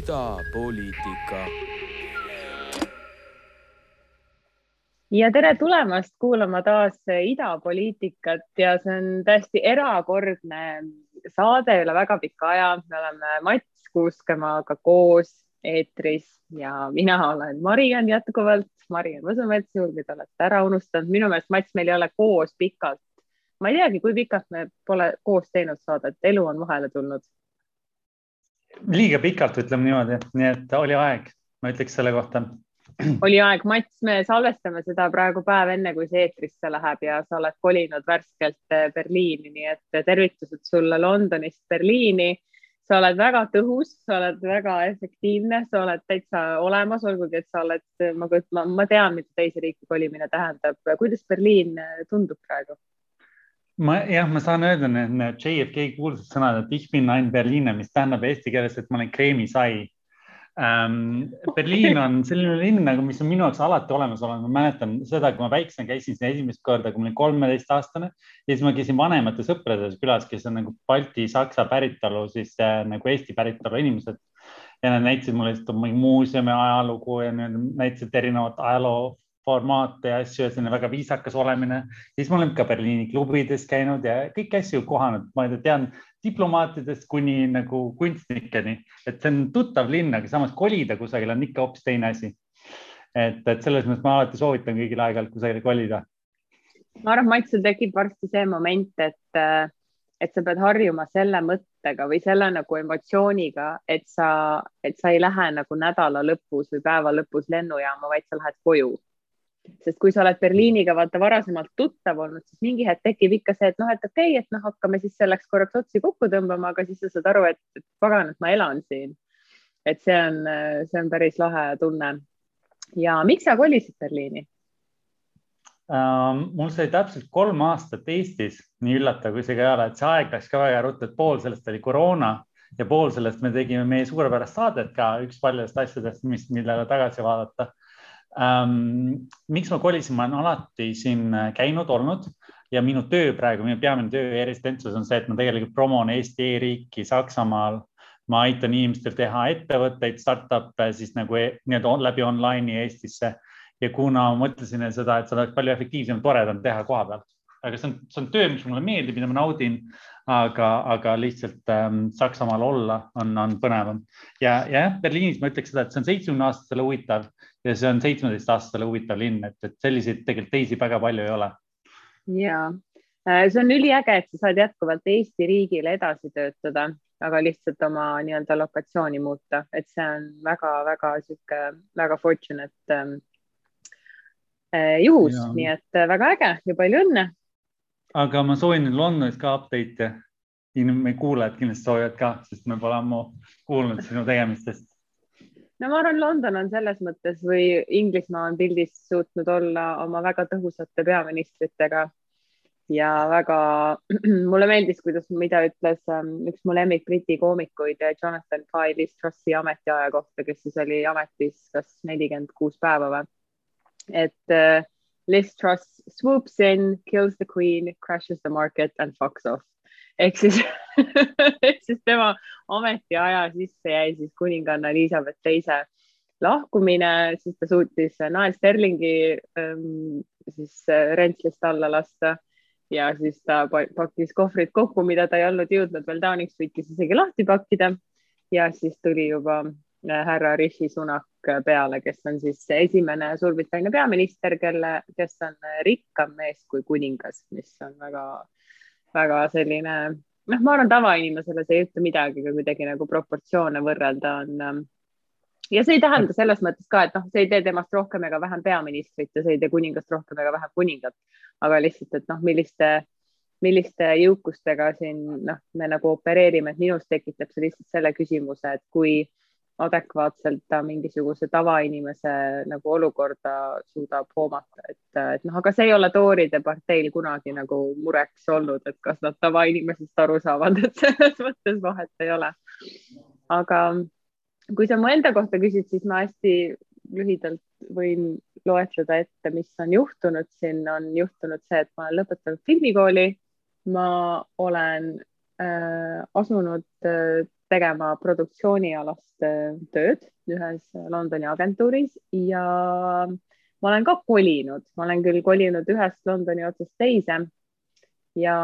idapoliitika. ja tere tulemast kuulama taas idapoliitikat ja see on täiesti erakordne saade üle väga pika aja. me oleme Mats Kuuskemaga koos eetris ja mina olen Mariann jätkuvalt, Mariann Võsumets, juhul kui te olete ära unustanud. minu meelest Mats, meil ei ole koos pikalt, ma ei teagi, kui pikalt me pole koos teinud saadet, elu on vahele tulnud liiga pikalt, ütleme niimoodi, nii et oli aeg, ma ütleks selle kohta. oli aeg, Mats, me salvestame seda praegu päev enne, kui see eetrisse läheb ja sa oled kolinud värskelt eh, Berliini, nii et tervitused sulle Londonist Berliini. sa oled väga tõhus, sa oled väga efektiivne, sa oled täitsa olemas, olgugi et sa oled, ma, ma, ma tean, mida teise riiki kolimine tähendab. kuidas Berliin eh, tundub praegu? Ma jah, ma saan öelda need JFK kuulsad sõnad, et ich bin ein Berliiner, mis tähendab eesti keeles, et ma olen kreemisai ähm,. Berliin on selline linn nagu, mis on minu jaoks alati olemas olnud, ma mäletan seda, kui ma väiksena käisin siin esimest korda, kui ma olin kolmeteistaastane ja siis ma käisin vanemate sõprade külas, kes on nagu Balti-Saksa päritolu, siis äh, nagu Eesti päritolu inimesed ja nad näitasid mulle lihtsalt muuseumi ajalugu ja näitasid erinevat ajaloo formaate ja asju ja selline väga viisakas olemine. siis ma olen ka Berliini klubides käinud ja kõiki asju kohanud, ma tean diplomaatidest kuni nagu kunstnikeni, et see on tuttav linn, aga samas kolida kusagile on ikka hoopis teine asi. et, et selles mõttes ma alati soovitan kõigil aeg-ajalt kusagile kolida. ma arvan, Mats, sul tekib varsti see moment, et, et sa pead harjuma selle mõttega või selle nagu emotsiooniga, et sa, et sa ei lähe nagu nädala lõpus või päeva lõpus lennujaama, vaid sa lähed koju sest kui sa oled Berliiniga vaata varasemalt tuttav olnud, siis mingi hetk tekib ikka see, et noh, et okei okay,, et noh, hakkame siis selleks korraks otsi kokku tõmbama, aga siis sa saad aru, et, et pagan, et ma elan siin. et see on, see on päris lahe tunne. ja miks sa kolisid Berliini uh,? mul sai täpselt kolm aastat Eestis, nii üllatav kui see ka ei ole, et see aeg läks ka väga ruttu, et pool sellest oli koroona ja pool sellest me tegime meie suurepärast saadet ka, üks paljudest asjadest, mis, millele tagasi vaadata ähm,. miks ma kolisin, ma olen alati siin äh, käinud, olnud ja minu töö praegu, minu peamine töö e-residentsus on see, et ma tegelikult promon Eesti e-riiki Saksamaal. ma aitan inimestel teha ettevõtteid, startup'e siis nagu e nii-öelda läbi online'i Eestisse ja kuna ma mõtlesin seda, et seda oleks palju efektiivsem, toredam teha koha peal, aga see on, see on töö, mis mulle meeldib, mida ma naudin aga, aga lihtsalt ähm, Saksamaal olla on, on põnevam. ja, ja Berliinis ma ütleks seda, et see on seitsmekümne aastastele huvitav ja see on seitsmeteistaastasele huvitav linn, et, et selliseid tegelikult teisi väga palju ei ole. ja äh, see on üliäge, et sa saad jätkuvalt Eesti riigile edasi töötada, aga lihtsalt oma nii-öelda lokatsiooni muuta, et see on väga-väga sihuke väga fortunate ähm, äh, juhus, nii et äh, väga äge ja palju õnne. aga ma soovin Londonis ka update'e. meie kuulajad kindlasti soovivad ka, sest me pole ammu kuulnud sinu tegemistest no ma arvan, London on selles mõttes või Inglismaa on pildis suutnud olla oma väga tõhusate peaministritega ja väga, mulle meeldis, kuidas, mida ütles um, üks mu lemmik Briti koomikuid, Jonathan Pye Liz Trussi ametiaja kohta, kes siis oli ametis kas nelikümmend kuus päeva või. et uh, Liz Truss swoops in, kills the queen, crashes the market and fucks off ehk siis ehk siis tema ametiaja sisse jäi siis kuninganna Elizabeth teise lahkumine, siis ta suutis Nael Sterlingi ähm, siis äh, rentslist alla lasta ja siis ta pakkis kohvrid kokku, mida ta ei olnud jõudnud veel Downing Streetis isegi lahti pakkida. ja siis tuli juba äh, härra Rishi Sunak peale, kes on siis esimene Suurbritannia peaminister, kelle, kes on rikkam mees kui kuningas, mis on väga väga selline, noh, ma arvan, tavainimesele see ei ütle midagi, aga kuidagi nagu proportsioone võrrelda on. Ähm, ja see ei tähenda selles mõttes ka, et noh, see ei tee temast rohkem ega vähem peaministrit ja see ei tee kuningast rohkem ega vähem kuningat, aga lihtsalt, et noh, milliste, milliste jõukustega siin noh, me nagu opereerime, et minus tekitab see lihtsalt selle küsimuse, et kui adekvaatselt ta mingisuguse tavainimese nagu olukorda suudab hoomata, et, et noh, aga see ei ole tooride parteil kunagi nagu mureks olnud, et kas nad tavainimesest aru saavad, et selles mõttes vahet ei ole. aga kui sa mu enda kohta küsid, siis ma hästi lühidalt võin loetleda ette, mis on juhtunud, siin on juhtunud see, et ma olen lõpetanud filmikooli. ma olen äh, asunud äh, tegema produktsioonialast äh, tööd ühes Londoni agentuuris ja ma olen ka kolinud, ma olen küll kolinud ühest Londoni otsast teise ja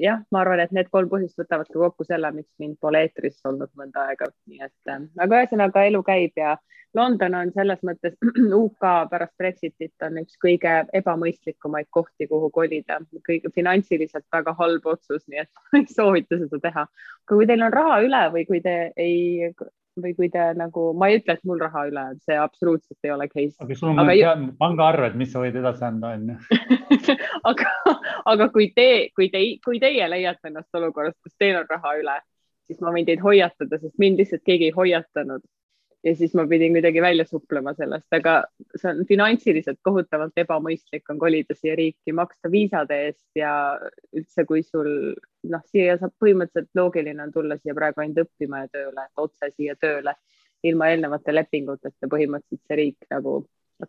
jah, ma arvan, et need kolm põhjust võtavad ka kokku selle, miks mind pole eetris olnud mõnda aega, nii et äh, aga ühesõnaga elu käib ja London on selles mõttes UK pärast Brexitit on üks kõige ebamõistlikumaid kohti, kuhu kolida, kõige finantsiliselt väga halb otsus, nii et ma ei soovita seda teha. aga kui teil on raha üle või kui te ei või kui te nagu, ma ei ütle, et mul raha üle on, see absoluutselt ei ole case. aga sul on aga... pangaarved, mis sa võid edasi anda, on ju. aga, aga kui te, kui te, kui teie leiate ennast olukorrast, kus teil on raha üle, siis ma võin teid hoiatada, sest mind lihtsalt keegi ei hoiatanud ja siis ma pidin kuidagi välja suplema sellest, aga see on finantsiliselt kohutavalt ebamõistlik on kolida siia riiki, maksta viisade eest ja üldse, kui sul noh, siia saab põhimõtteliselt loogiline on tulla siia praegu ainult õppima ja tööle, otse siia tööle ilma eelnevate lepinguteta põhimõtteliselt see riik nagu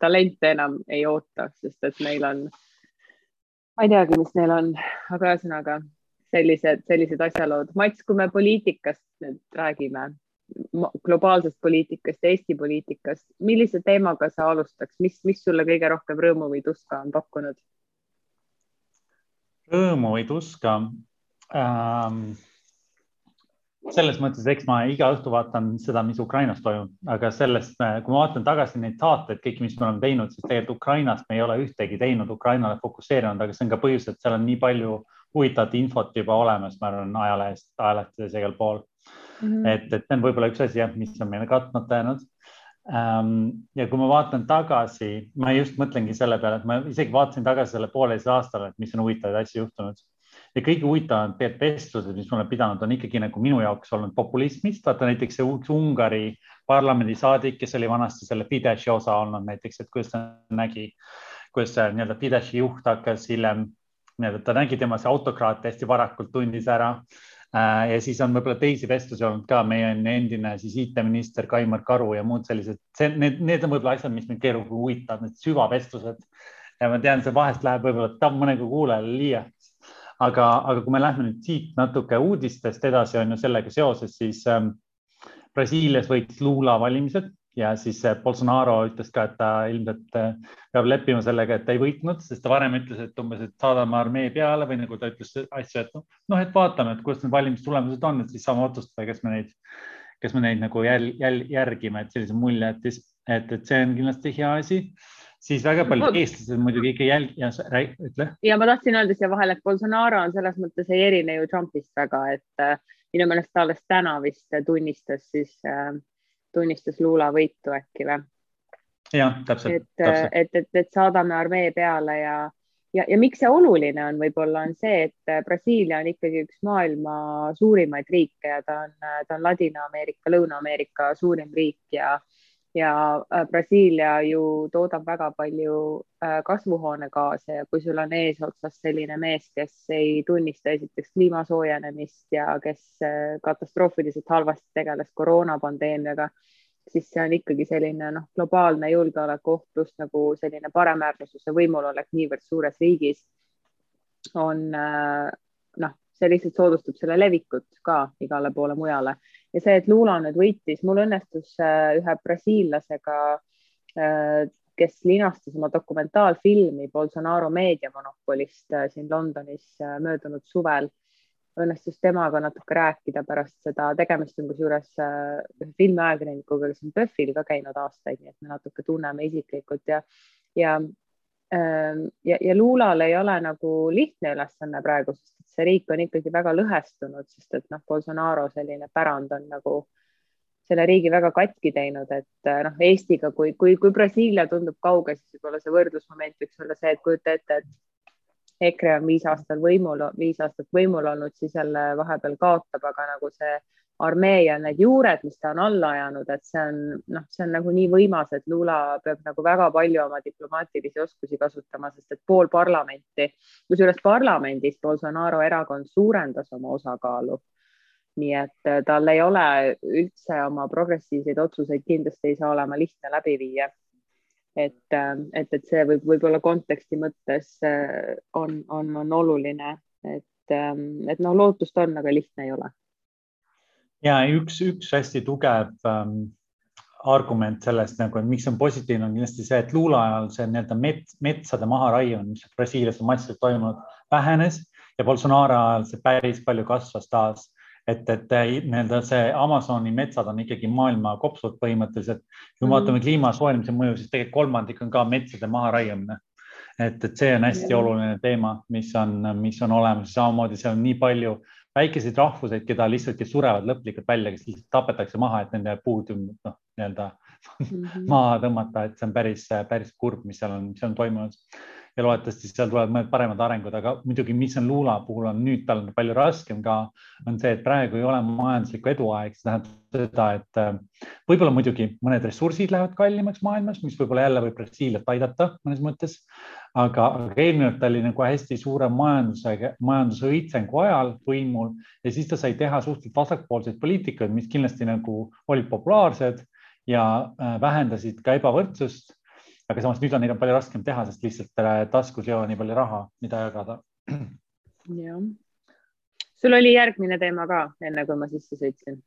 talente enam ei oota, sest et neil on, ma ei teagi, mis neil on, aga ühesõnaga sellised, sellised asjalood. Mats, kui me poliitikast nüüd räägime, globaalsest poliitikast, Eesti poliitikast, millise teemaga sa alustaks, mis, mis sulle kõige rohkem rõõmu või tuska on pakkunud? rõõmu või tuska ähm,? selles mõttes, eks ma iga õhtu vaatan seda, mis Ukrainas toimub, aga sellest, kui ma vaatan tagasi neid saateid, kõiki, mis me oleme teinud, siis tegelikult Ukrainast me ei ole ühtegi teinud, Ukrainale fokusseerinud, aga see on ka põhjus, et seal on nii palju huvitavat infot juba olemas, ma arvan, ajalehest, ajalehtedes ja igal pool mm. -hmm. et, et see on võib-olla üks asi jah, mis on meile katmata jäänud ähm,. ja kui ma vaatan tagasi, ma just mõtlengi selle peale, et ma isegi vaatasin tagasi selle pooleteise aastale, et mis on huvitavaid asju juhtunud ja kõige huvitavamad vestlused, mis ma olen pidanud, on ikkagi nagu minu jaoks olnud populismist, vaata näiteks see üks Ungari parlamendisaadik, kes oli vanasti selle Fideszi osa olnud näiteks, et kuidas ta nägi, kuidas see nii-öelda Fideszi juht hakkas hiljem nii-öelda ta nägi tema see autokraat hästi varakult tundis ära. Äh, ja siis on võib-olla teisi vestlusi olnud ka, meie endine siis IT-minister Kaimar Karu ja muud sellised, need, need on võib-olla asjad, mis mind keeruga huvitavad, need süvavestlused. ja ma tean, see vahest läheb võib-olla mõnega kuulajale liiaks. aga, aga kui me lähme nüüd siit natuke uudistest edasi, on ju sellega seoses, siis ähm, Brasiilias võitis Lula valimised ja siis Bolsonaro ütles ka, et ta ilmselt äh, peab leppima sellega, et ta ei võitnud, sest ta varem ütles, et umbes, et saadame armee peale või nagu ta ütles asju, et noh, et vaatame, et kuidas need valimistulemused on, et siis saame otsustada, kes me neid, kes me neid nagu jäl, jäl, järgime, et sellise mulje jättis, et, et see on kindlasti hea asi siis väga paljud no, eestlased muidugi ikka jälg- ja ütle. ja ma tahtsin öelda siia vahele, et Bolsonaro on selles mõttes ei erine ju Trumpist väga, et äh, minu meelest ta alles täna vist tunnistas siis äh, tunnistas Lula võitu äkki või? jah, täpselt. et, et, et, et saadame armee peale ja, ja, ja miks see oluline on, võib-olla on see, et Brasiilia on ikkagi üks maailma suurimaid riike ja ta on, ta on Ladina-Ameerika, Lõuna-Ameerika suurim riik ja ja Brasiilia ju toodab väga palju kasvuhoonegaase ja kui sul on eesotsas selline mees, kes ei tunnista esiteks kliima soojenemist ja kes katastroofiliselt halvasti tegeles koroonapandeemiaga siis see on ikkagi selline noh, globaalne julgeolekuoht pluss nagu selline paremäärmusluse võimulolek niivõrd suures riigis on äh, noh, see lihtsalt soodustab selle levikut ka igale poole mujale ja see, et Lula nüüd võitis, mul õnnestus äh, ühe brasiillasega, äh, kes linastas oma dokumentaalfilmi Bolsonaro meediamonopolist siin Londonis möödunud suvel. Õnnestus temaga natuke rääkida pärast seda, tegemist on kusjuures äh, ühe filmiajakirjanikuga, kes on PÖFFil ka käinud aastaid, nii et me natuke tunneme isiklikult ja, ja ähm, ja, ja Luulal ei ole nagu lihtne ülesanne praegu, sest see riik on ikkagi väga lõhestunud, sest et noh, Bolsonaro selline pärand on nagu selle riigi väga katki teinud, et äh, noh, Eestiga, kui, kui, kui Brasiilia tundub kauge, siis võib-olla see võrdlusmoment võiks olla see, et kujuta ette, et EKRE on viis aastat võimul, viis aastat võimul olnud, siis jälle vahepeal kaotab, aga nagu see armee ja need juured, mis ta on alla ajanud, et see on noh, see on nagu nii võimas, et Lula peab nagu väga palju oma diplomaatilisi oskusi kasutama, sest et pool parlamenti, kusjuures parlamendis Bolsonaro erakond suurendas oma osakaalu. nii et äh, tal ei ole üldse oma progressiivseid otsuseid kindlasti ei saa olema lihtne läbi viia et, ähm, et, et see võib võib-olla konteksti mõttes äh, on, on, on oluline, et, et noh, lootust on, aga lihtne ei ole. Ja üks, üks hästi tugev ähm, argument sellest nagu, et miks on positiivne, on kindlasti see, et luule ajal see nii-öelda mets, metsade maharaiumine, mis Brasiilias on massiliselt toimunud, vähenes ja Bolsonaro ajal see päris palju kasvas taas. et, et nii-öelda see Amazoni metsad on ikkagi maailma kopsud põhimõtteliselt. kui me vaatame mm. kliima soojenemise mõju, siis tegelikult kolmandik on ka metsade maharaiumine. et, et see on hästi ja. oluline teema, mis on, mis on olemas, samamoodi seal on nii palju väikeseid rahvuseid, keda lihtsalt, kes surevad lõplikult välja, kes lihtsalt tapetakse maha, et nende puud noh, nii-öelda mm -hmm. maha tõmmata, et see on päris, päris kurb, mis seal on, mis on toimunud. Ja loodetavasti seal tulevad mõned paremad arengud, aga muidugi, mis on luula puhul on nüüd tal palju raskem ka, on see, et praegu ei ole majanduslikku eduaeg, see tähendab seda, et äh, võib-olla muidugi mõned ressursid lähevad kallimaks maailmas, mis võib-olla jälle võib Brasiiliat aidata mõnes mõttes aga, aga eelmine ta oli nagu hästi suure majanduse, majanduse õitsengu ajal võimul ja siis ta sai teha suhteliselt vasakpoolseid poliitikaid, mis kindlasti nagu olid populaarsed ja äh, vähendasid ka ebavõrdsust. Aga samas nüüd on neil on palju raskem teha, sest lihtsalt äh, taskus ei ole nii palju raha, mida jagada. jah. sul oli järgmine teema ka, enne kui ma sisse sõitsin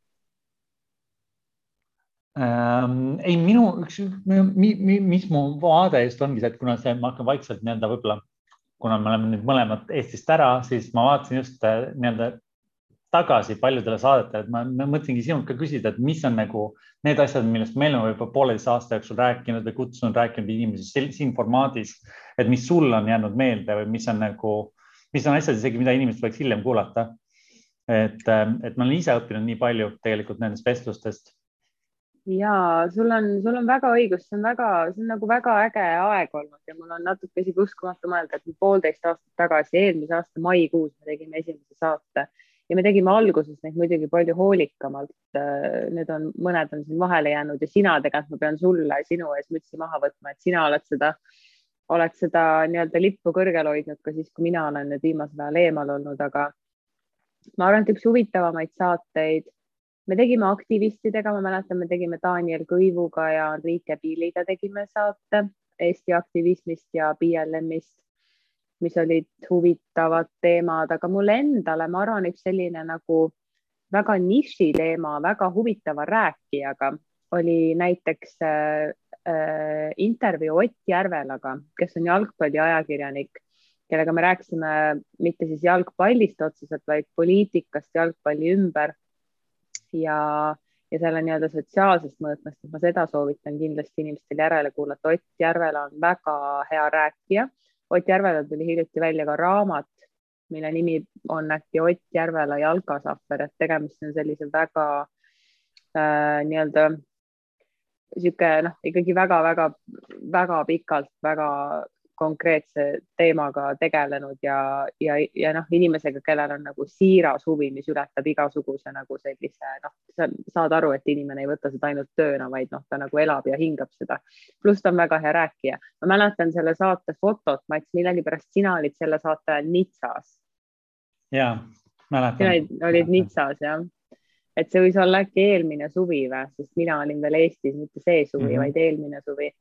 ähm,. ei, minu üks, mis mu vaade just ongi see, et kuna see, ma hakkan vaikselt nii-öelda võib-olla, kuna me oleme nüüd mõlemad Eestist ära, siis ma vaatasin just äh, nii-öelda tagasi paljudele saadetele, et ma, ma mõtlengi sinult ka küsida, et mis on nagu need asjad, millest me oleme võib-olla pooleteise aasta jooksul rääkinud või kutsunud rääkinud inimesi siin formaadis, et mis sul on jäänud meelde või mis on nagu, mis on asjad isegi, mida inimesed võiks hiljem kuulata. et, et ma olen ise õppinud nii palju tegelikult nendest vestlustest ja sul on, sul on väga õigus, see on väga, see on nagu väga äge aeg olnud ja mul on natuke isegi uskumatu mõelda, et poolteist aastat tagasi, eelmise aasta maikuus me tegime esimese saate ja me tegime alguses neid muidugi palju hoolikamalt. Need on, mõned on siin vahele jäänud ja sina tegelikult ma pean sulle sinu ees mütsi maha võtma, et sina oled seda, oled seda nii-öelda lippu kõrgel hoidnud ka siis, kui mina olen nüüd viimasel ajal eemal olnud, aga ma arvan, et üks huvitavamaid saateid me tegime aktivistidega, ma mäletan, me tegime Daniel Kõivuga ja Enrique Piiliga tegime saate Eesti aktivismist ja BLM-ist, mis olid huvitavad teemad, aga mulle endale, ma arvan, üks selline nagu väga niši teema, väga huvitava rääkijaga oli näiteks äh, äh, intervjuu Ott Järvelaga, kes on jalgpalliajakirjanik, kellega me rääkisime mitte siis jalgpallist otseselt, vaid poliitikast jalgpalli ümber ja, ja selle nii-öelda sotsiaalsest mõõtmest, et ma seda soovitan kindlasti inimestel järele kuulata. Ott Järvela on väga hea rääkija. Ott Järvelal tuli hiljuti välja ka raamat, mille nimi on äkki Ott Järvela jalkasahver, et tegemist on sellise väga äh, nii-öelda niisugune noh, ikkagi väga-väga-väga pikalt väga konkreetse teemaga tegelenud ja, ja, ja noh, inimesega, kellel on nagu siiras huvi, mis ületab igasuguse nagu sellise noh, sa saad aru, et inimene ei võta seda ainult tööna, vaid noh, ta nagu elab ja hingab seda. pluss ta on väga hea rääkija. ma mäletan selle saate fotot, Mats, millegipärast sina olid selle saate ajal Nitsas. ja, mäletan. sina olid, Nitsas jah et see võis olla äkki eelmine suvi või, sest mina olin veel Eestis, mitte see suvi mm, -hmm. vaid eelmine suvi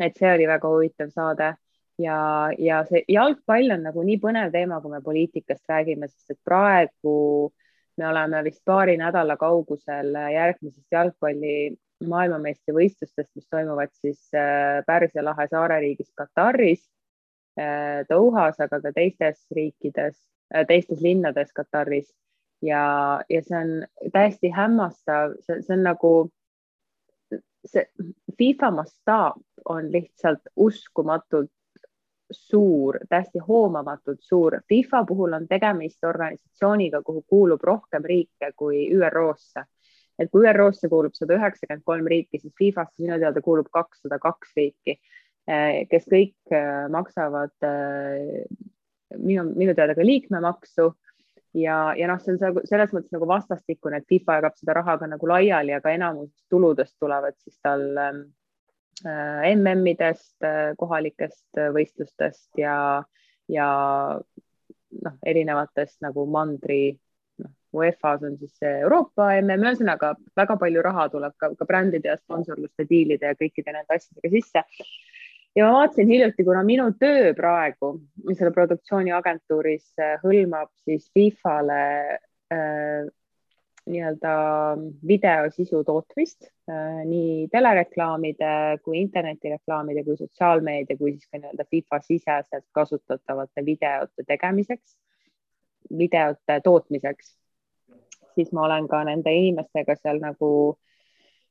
et see oli väga huvitav saade. Ja, ja see jalgpall on nagu nii põnev teema, kui me poliitikast räägime, sest et praegu me oleme vist paari nädala kaugusel järgmisest jalgpalli maailmameistrivõistlustest, mis toimuvad siis äh, Pärsia lahe saareriigis Kataris, äh, Dohas, aga ka teistes riikides, äh, teistes linnades Kataris. Ja, ja see on täiesti hämmastav, see on nagu see FIFA mastaap on lihtsalt uskumatult suur, täiesti hoomamatult suur. FIFA puhul on tegemist organisatsiooniga, kuhu kuulub rohkem riike kui ÜRO-sse. et kui ÜRO-sse kuulub sada üheksakümmend kolm riiki, siis FIFA-sse minu teada kuulub kakssada kaks riiki, eh, kes kõik eh, maksavad eh, minu, minu teada ka liikmemaksu ja, ja noh, see on selles mõttes nagu vastastikune, et FIFA jagab seda raha ka nagu laiali, aga enamus tuludest tulevad siis tal ähm, äh, MM-idest äh,, kohalikest äh, võistlustest ja, ja noh, erinevatest nagu mandri noh, UEFA-s on siis Euroopa MM, ühesõnaga väga palju raha tuleb ka, ka brändide ja sponsorluste diilide ja kõikide nende asjadega sisse ja ma vaatasin hiljuti, kuna minu töö praegu, selle produktsiooniagentuuris äh, hõlmab siis FIFA-le äh, nii-öelda videosisu tootmist äh, nii telereklaamide kui internetireklaamide kui sotsiaalmeedia kui siis ka nii-öelda FIFA siseselt kasutatavate videote tegemiseks, videote tootmiseks, siis ma olen ka nende inimestega seal nagu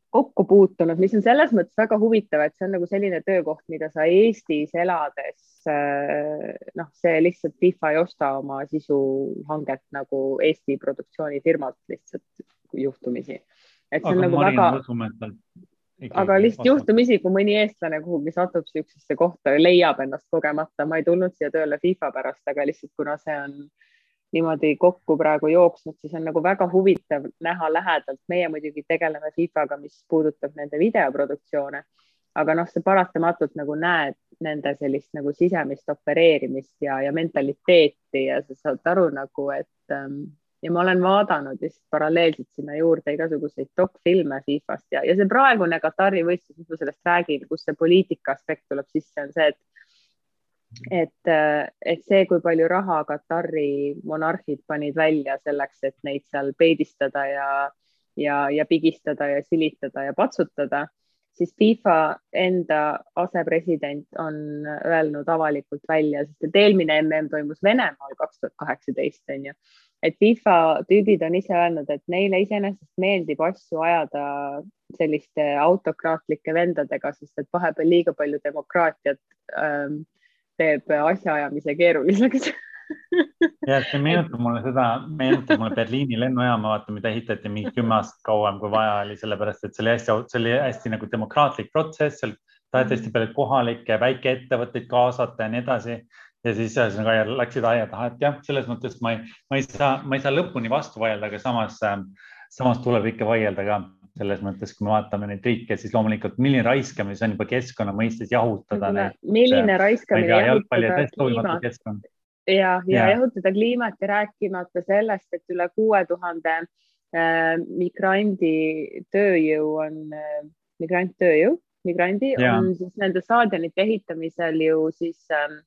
kokku puutunud, mis on selles mõttes väga huvitav, et see on nagu selline töökoht, mida sa Eestis elades äh, noh, see lihtsalt FIFA ei osta oma sisuhanget nagu Eesti produktsioonifirmalt lihtsalt juhtumisi. et see on aga nagu väga, aga lihtsalt juhtumisi, kui mõni eestlane kuhugi satub siuksesse kohta leiab ennast kogemata, ma ei tulnud siia tööle FIFA pärast, aga lihtsalt kuna see on niimoodi kokku praegu jooksnud, siis on nagu väga huvitav näha lähedalt. meie muidugi tegeleme FIFA-ga, mis puudutab nende videoproduktsioone, aga noh, sa paratamatult nagu näed nende sellist nagu sisemist opereerimist ja, ja mentaliteeti ja sa saad aru nagu, et ähm, ja ma olen vaadanud lihtsalt paralleelselt sinna juurde igasuguseid dokfilme FIFA-st ja, ja see praegune Katari võistlus, mis ma sellest räägin, kus see poliitika aspekt tuleb sisse, on see, et et, et see, kui palju raha Katari monarhid panid välja selleks, et neid seal peedistada ja, ja, ja pigistada ja silitada ja patsutada, siis FIFA enda asepresident on öelnud avalikult välja, sest et eelmine mm toimus Venemaal kaks tuhat kaheksateist, on ju, et FIFA tüübid on ise öelnud, et neile iseenesest meeldib asju ajada selliste autokraatlike vendadega, sest et vahepeal liiga palju demokraatiat ähm, teeb asjaajamise keeruliseks. Jah, see meenutab mulle seda, meenutab mulle Berliini lennujaama, vaata, mida ehitati mingi kümme aastat kauem, kui vaja oli, sellepärast et see oli hästi, see oli hästi nagu demokraatlik protsess, seal taheti hästi palju kohalikke väikeettevõtteid kaasata ja nii edasi. ja siis ühesõnaga läksid aia taha, et jah, selles mõttes ma ei, ma ei saa, ma ei saa lõpuni vastu vaielda, aga samas, samas tuleb ikka vaielda ka selles mõttes, kui me vaatame neid riike, siis loomulikult, milline raiskamine, see on juba keskkonna mõistes jahutada neid. milline raiskamine jahutada kliimat. ja, ja, ja jahutada kliimat ja rääkimata sellest, et üle kuue tuhande äh, migrandi tööjõu on äh,, migranttööjõu, migrandi ja. on siis nende staadionite ehitamisel ju siis ähm,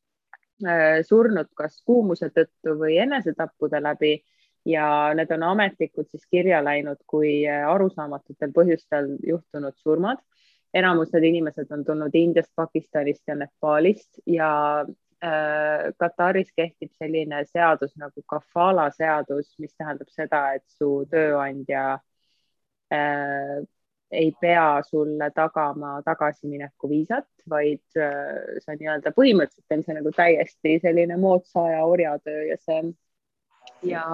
äh, surnud kas kuumuse tõttu või enesetappude läbi ja need on ametlikult siis kirja läinud kui äh, arusaamatutel põhjustel juhtunud surmad. enamus need inimesed on tulnud Indiast, Pakistanist ja Nepaalist ja äh, Kataris kehtib selline seadus nagu kafala seadus, mis tähendab seda, et su tööandja äh, ei pea sulle tagama tagasimineku viisat, vaid äh, see nii-öelda põhimõtteliselt on see nagu täiesti selline moodsa aja orjatöö ja see ja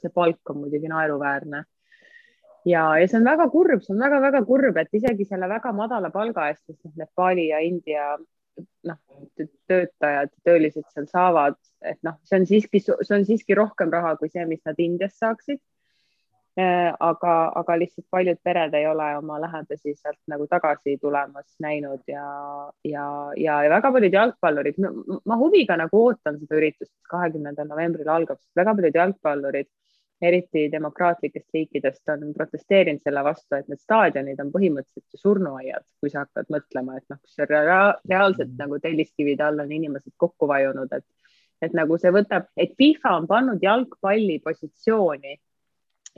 see palk on muidugi naeruväärne. ja, ja see on väga kurb, see on väga-väga kurb, et isegi selle väga madala palga eest, mis noh, Nepali ja India noh, töötajad, töölised seal saavad, et noh, see on siiski, see on siiski rohkem raha kui see, mis nad Indias saaksid aga, aga lihtsalt paljud pered ei ole oma lähedasi sealt nagu tagasi tulemas näinud ja, ja, ja, ja väga paljud jalgpallurid, ma huviga nagu ootan seda üritust, kahekümnendal novembril algab, väga paljud jalgpallurid, eriti demokraatlikest riikidest on protesteerinud selle vastu, et need staadionid on põhimõtteliselt ju surnuaiad, kui sa hakkad mõtlema, et noh, kus reaalselt nagu telliskivide all on inimesed kokku vajunud, et, et nagu see võtab, et FIFA on pannud jalgpalli positsiooni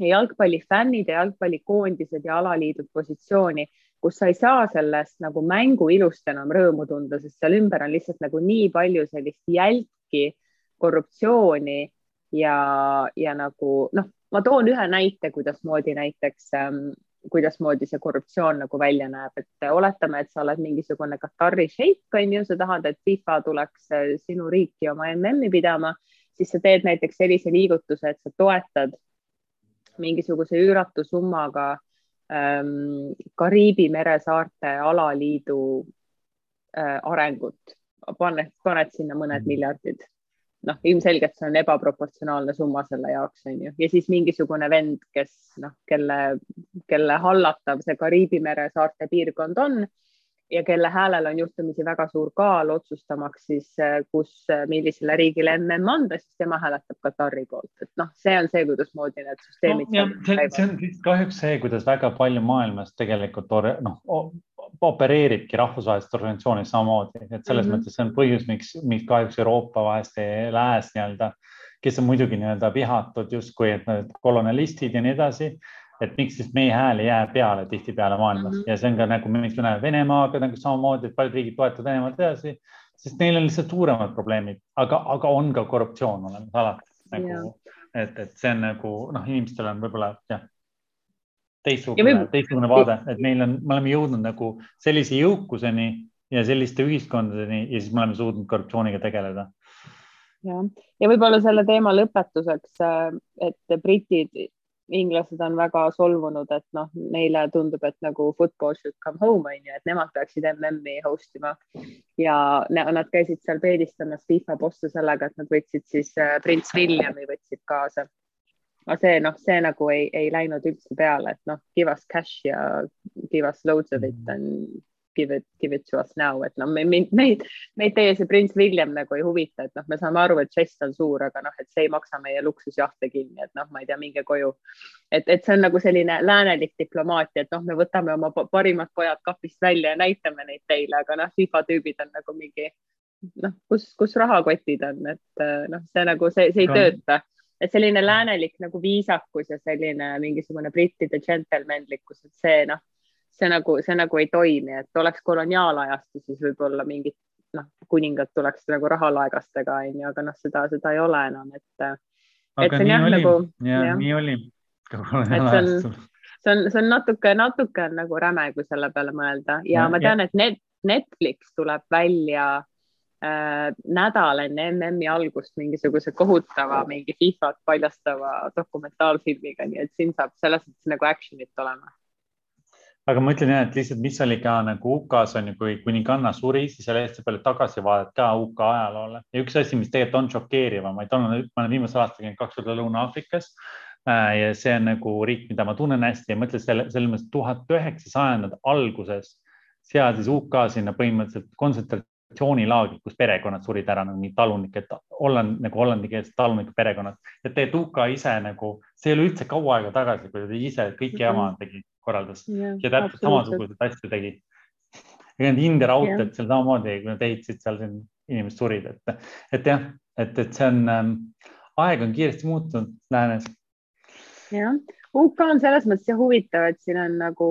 jalgpallifännid ja jalgpallikoondised ja alaliidud positsiooni, kus sa ei saa sellest nagu mängu ilust enam rõõmu tunda, sest seal ümber on lihtsalt nagu nii palju sellist jälki, korruptsiooni ja, ja nagu noh, ma toon ühe näite, kuidasmoodi näiteks ähm, kuidasmoodi see korruptsioon nagu välja näeb, et oletame, et sa oled mingisugune Katari šeik, on ju, sa tahad, et FIFA tuleks äh, sinu riiki oma MM-i pidama, siis sa teed näiteks sellise liigutuse, et sa toetad mingisuguse üüratu summaga ähm, Kariibi mere saarte alaliidu äh, arengut, paned, paned sinna mõned mhm. miljardid. noh, ilmselgelt see on ebaproportsionaalne summa selle jaoks, on ju, ja siis mingisugune vend, kes noh, kelle, kelle hallatav see Kariibi mere saarte piirkond on ja kelle häälel on juhtumisi väga suur kaal otsustamaks siis, äh, kus, äh, millisele riigile mm anda, siis tema hääletab Katari poolt, et noh, see on see, kuidasmoodi need süsteemid no,. see, see on kahjuks see, kuidas väga palju maailmas tegelikult noh, opereeribki rahvusvahelised organisatsioonid samamoodi, et selles mm -hmm. mõttes see on põhjus, miks, miks kahjuks Euroopa vahest lääs nii-öelda kes on muidugi nii-öelda vihatud justkui, et kolonialistid ja nii edasi. Et miks siis meie hääl ei jää peale tihtipeale maailmas mm -hmm. ja see on ka nagu, miks me näeme Venemaaga nagu samamoodi, et paljud riigid toetavad Venemaad edasi, sest neil on lihtsalt suuremad probleemid, aga, aga on ka korruptsioon olemas alati nagu, et, et see on nagu noh, inimestel on võib-olla jah teistsugune võib..., teistsugune vaade, et meil on, me oleme jõudnud nagu sellise jõukuseni ja selliste ühiskondadeni ja siis me oleme suutnud korruptsiooniga tegeleda. jah, ja võib-olla selle teema lõpetuseks, äh, et britid, inglased on väga solvunud, et noh, neile tundub, et nagu football should come home on ju, et nemad peaksid MM-i host ima ja nad käisid seal peedistamas FIFA bosse sellega, et nad võtsid siis äh, prints Williami võtsid kaasa aga see noh, see nagu ei, ei läinud üldse peale, et noh, give us cash ja give us loads of it mm. Give it, give it to us now, et noh, meid, meid, meid teie see prints William nagu ei huvita, et noh, me saame aru, et žest on suur, aga noh, et see ei maksa meie luksusjahte kinni, et noh, ma ei tea, minge koju. et, et see on nagu selline läänelik diplomaatia, et noh, me võtame oma parimad pojad kapist välja ja näitame neid teile, aga noh, FIFA tüübid on nagu mingi noh, kus, kus rahakotid on, et noh, see nagu see, see ei tööta et selline läänelik nagu viisakus ja selline mingisugune brittide džentelmenlikkus, et see noh, see nagu, see nagu ei toimi, et oleks koloniaalajastu, siis võib-olla mingid noh, kuningad tuleks nagu rahalaegastega onju, aga noh, seda, seda ei ole enam, et. aga nii jah, oli nagu, ja, nii oli. see on, see on, see on natuke, natuke on nagu räme, kui selle peale mõelda ja, ja ma tean, et net, Netflix tuleb välja äh, nädal enne MM-i algust mingisuguse kohutava, mingi FIFA-t paljastava dokumentaalfilmiga, nii et siin saab selles mõttes nagu action'it olema aga ma ütlen jah, et lihtsalt, mis oli ka nagu UK-s on ju, kui kuninganna suri, siis oli hästi palju tagasivaadet ka UK ajaloole. Ja üks asi, mis tegelikult on šokeerivam, ma olen, ma olen viimasel aastal käinud kaks korda Lõuna-Aafrikas äh, ja see on nagu riik, mida ma tunnen hästi ja mõtlen selle, selles mõttes tuhat üheksasajandad alguses seadis UK sinna põhimõtteliselt kontsentrat-, kontsentratsioonilaagrid, kus perekonnad surid ära nagu mingid talunikud, Holland nagu hollandikeelsed talunike perekonnad ja tegelikult UK ise nagu, see ei ole üldse kaua aega tagasi, kui ta ise kõiki mhm. jama tegi, korraldas yeah, ja täpselt samasuguseid asju tegi. ja need India raudteed yeah. seal samamoodi, kui nad ehitasid seal, siin inimesed surid, et, et jah, et, et see on ähm,, aeg on kiiresti muutunud läänes. jah, UK on selles mõttes huvitav, et siin on nagu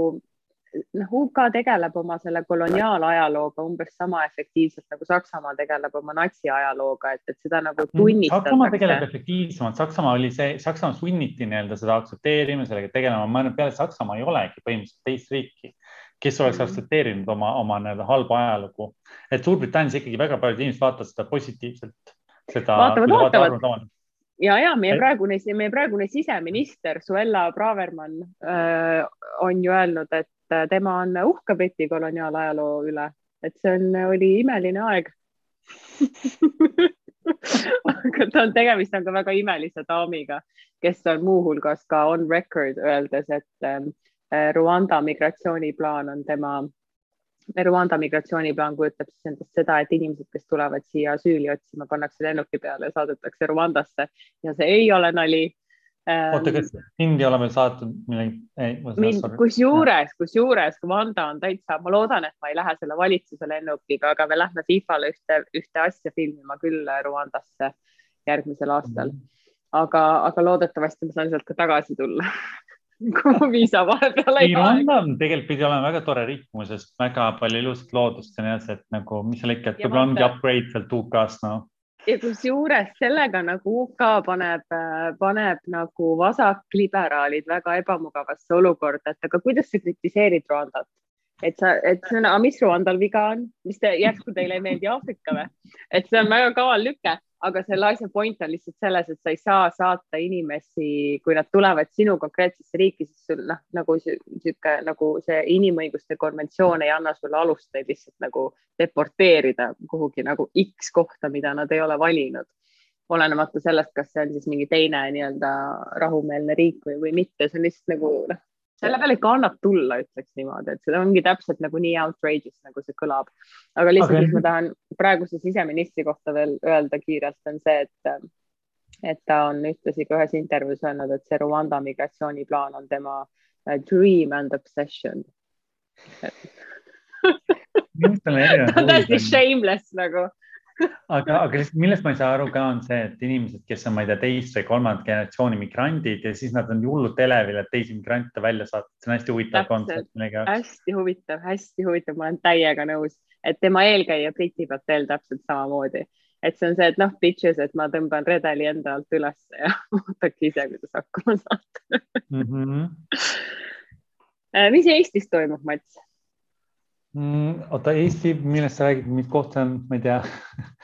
noh, UK tegeleb oma selle koloniaalajalooga umbes sama efektiivselt nagu Saksamaa tegeleb oma natsiajalooga, et, et seda nagu mm, tunnistatakse. Saksamaa tegeleb efektiivsemalt, Saksamaa oli see, Saksamaa sunniti nii-öelda seda aktsepteerima, sellega tegelema, ma arvan, et peale Saksamaa ei olegi põhimõtteliselt teist riiki, kes oleks mm. aktsepteerinud oma, oma nii-öelda halba ajalugu. et Suurbritannias ikkagi väga paljud inimesed vaatavad seda positiivselt. vaatavad, vaatavad ja, ja meie praegune, meie praegune siseminister Suella Bravermann äh, on ju öelnud, et et tema on uhke Briti koloniaalajaloo üle, et see on, oli imeline aeg. Aga ta on, tegemist on ka väga imelise daamiga, kes on muuhulgas ka on record öeldes, et ähm, Rwanda migratsiooniplaan on tema, Rwanda migratsiooniplaan kujutab siis endast seda, et inimesed, kes tulevad siia asüüli otsima, pannakse lennuki peale ja saadetakse Rwandasse. Ja see ei ole nali oota, kas India oleme saatnud millegi? kusjuures, kusjuures Wanda on täitsa, ma loodan, et ma ei lähe selle valitsuse lennukiga, aga me lähme FIFA-le ühte, ühte asja filmima küll Rwandasse järgmisel aastal. Mhm. aga, aga loodetavasti ma saan sealt ka tagasi tulla kui mu viisa vahepeal ei aeg. Tegelikult pidi olema väga tore riik muuseas, väga palju ilusat loodust ja nii edasi, et nagu, mis seal ikka, et võib-olla ongi upgrade sealt UK-st, noh ja kusjuures sellega nagu UK paneb, paneb nagu vasakliberaalid väga ebamugavasse olukorda, et aga kuidas sa kritiseerid Rwandat? et sa, et see on, mis Rwandal viga on, mis te, järsku teile ei meeldi Aafrika või? et see on väga kaval lüke aga selle asja point on lihtsalt selles, et sa ei saa saata inimesi, kui nad tulevad sinu konkreetsesse riiki, siis sul noh, nagu sihuke nagu see inimõiguste konventsioon ei anna sulle alust neid lihtsalt nagu deporteerida kuhugi nagu X kohta, mida nad ei ole valinud. olenemata sellest, kas see on siis mingi teine nii-öelda rahumeelne riik või, või mitte, see on lihtsalt nagu noh, selle peale ikka annab tulla, ütleks niimoodi, et see ongi täpselt nagu nii outrageous, nagu see kõlab. aga lihtsalt okay., mis ma tahan praeguse siseministri kohta veel öelda kiirelt, on see, et, et ta on ühtlasi ka ühes intervjuus öelnud, et see Rwanda migratsiooniplaan on tema uh, dream and obsession ta on täiesti shameless nagu aga, aga lihtsalt millest ma ei saa aru ka, on see, et inimesed, kes on, ma ei tea, teist või kolmandat generatsiooni migrandid ja siis nad on hullult elevil, et teisi migrante välja saata, see on hästi huvitav kontsept millegi jaoks. hästi huvitav, hästi huvitav, ma olen täiega nõus, et tema eelkäija Briti Patel täpselt samamoodi, et see on see, et noh, bitches, et ma tõmban redeli enda alt ülesse ja vaadake ise, kuidas hakkama saate mm. -hmm. mis Eestis toimub, Mats? Mm,? oota, Eesti, millest sa räägid, mis koht see on, ma ei tea.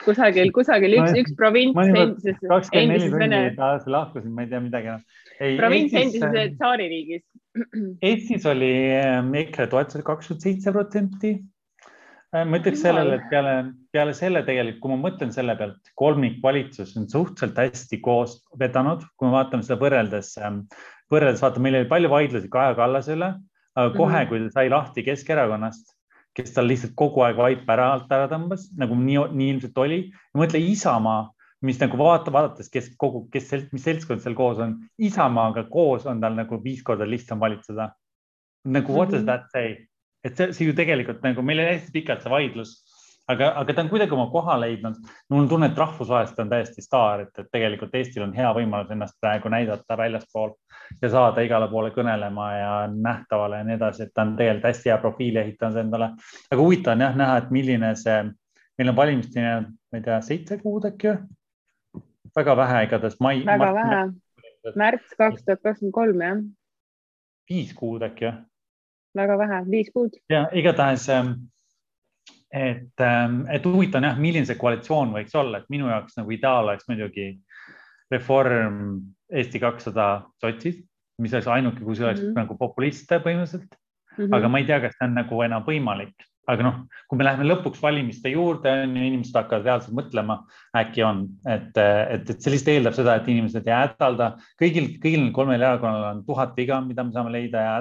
kusagil, kusagil üks, üks provints endises, endises Vene. lahkusin, ma ei tea midagi enam provints endises äh, tsaaririigis. Eestis oli ähm, EKRE toetus oli kakskümmend seitse protsenti. Äh, ma ütleks sellele, et peale, peale selle tegelikult, kui ma mõtlen selle pealt, kolmikvalitsus on suhteliselt hästi koos vedanud, kui me vaatame seda võrreldes, ähm, võrreldes vaata, meil oli palju vaidlusi Kaja Kallase üle, aga kohe -hmm. kui ta sai lahti Keskerakonnast kes tal lihtsalt kogu aeg vaipa ära alt ära tõmbas, nagu nii, nii ilmselt oli. mõtle Isamaa, mis nagu vaata, vaadates, kes kogu, kes, mis seltskond seal koos on, Isamaaga koos on tal nagu viis korda lihtsam valitseda. nagu what does mhm. that say? et see, see ju tegelikult nagu meil oli hästi pikalt see vaidlus aga, aga ta on kuidagi oma koha leidnud. mul on tunne, et rahvusvaheliselt on täiesti staar, et, et tegelikult Eestil on hea võimalus ennast praegu näidata väljaspool ja saada igale poole kõnelema ja nähtavale ja nii edasi, et ta on tegelikult hästi hea profiili ehitanud endale. aga huvitav on jah näha, et milline see, meil on valimisteni, ma ei tea, seitse kuud äkki või? väga vähe igatahes väga vähe, märts kaks tuhat kakskümmend kolm jah. viis kuud äkki või? väga vähe, viis kuud. ja igatahes ähm, et, ähm, et huvitav on jah, milline see koalitsioon võiks olla, et minu jaoks nagu ideaal oleks muidugi Reform, Eesti kakssada, sotsid, mis oleks ainuke, kus oleks mm -hmm. nagu populiste põhimõtteliselt mm. -hmm. aga ma ei tea, kas see on nagu enam võimalik, aga noh, kui me läheme lõpuks valimiste juurde, on ju, inimesed hakkavad reaalselt mõtlema, äkki on, et, et, et see lihtsalt eeldab seda, et inimesed ei hädalda, kõigil, kõigil kolmel erakonnal on tuhat viga, mida me saame leida ja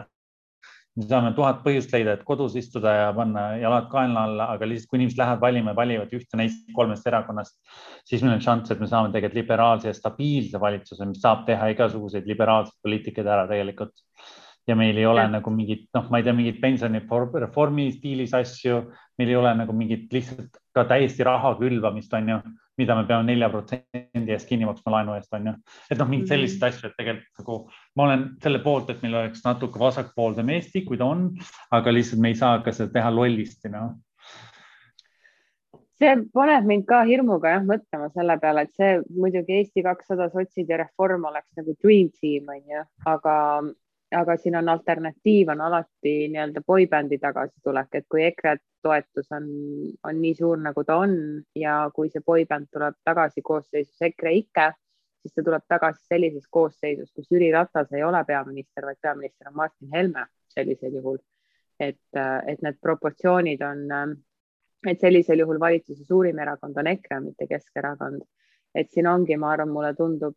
me saame tuhat põhjust leida, et kodus istuda ja panna jalad kaenla alla, aga lihtsalt kui inimesed lähevad valima ja valivad ühte neist kolmest erakonnast, siis meil on šanss, et me saame tegelikult liberaalse ja stabiilse valitsuse, mis saab teha igasuguseid liberaalseid poliitikaid ära tegelikult. ja meil ei ole ja. nagu mingit, noh, ma ei tea, mingit pensionireformi stiilis asju, meil ei ole nagu mingit lihtsalt ka täiesti raha külvamist, on ju mida me peame nelja protsendi eest kinni maksma laenu eest, on ju. et noh, selliseid mhm. asju, et tegelikult nagu ma olen selle poolt, et meil oleks natuke vasakpoolsem Eesti, kui ta on, aga lihtsalt me ei saa ka seda teha lollisti, noh see paneb mind ka hirmuga jah mõtlema selle peale, et see muidugi Eesti kakssada, sotsid ja Reform oleks nagu dream team on ju, aga aga siin on alternatiiv on alati nii-öelda boybändi tagasitulek, et kui EKRE toetus on, on nii suur, nagu ta on ja kui see boybänd tuleb tagasi koosseisus EKRE-IKE, siis ta tuleb tagasi sellises koosseisus, kus Jüri Ratas ei ole peaminister, vaid peaminister on Martin Helme sellisel juhul. et, et need proportsioonid on, et sellisel juhul valitsuse suurim erakond on EKRE, mitte Keskerakond. et siin ongi, ma arvan, mulle tundub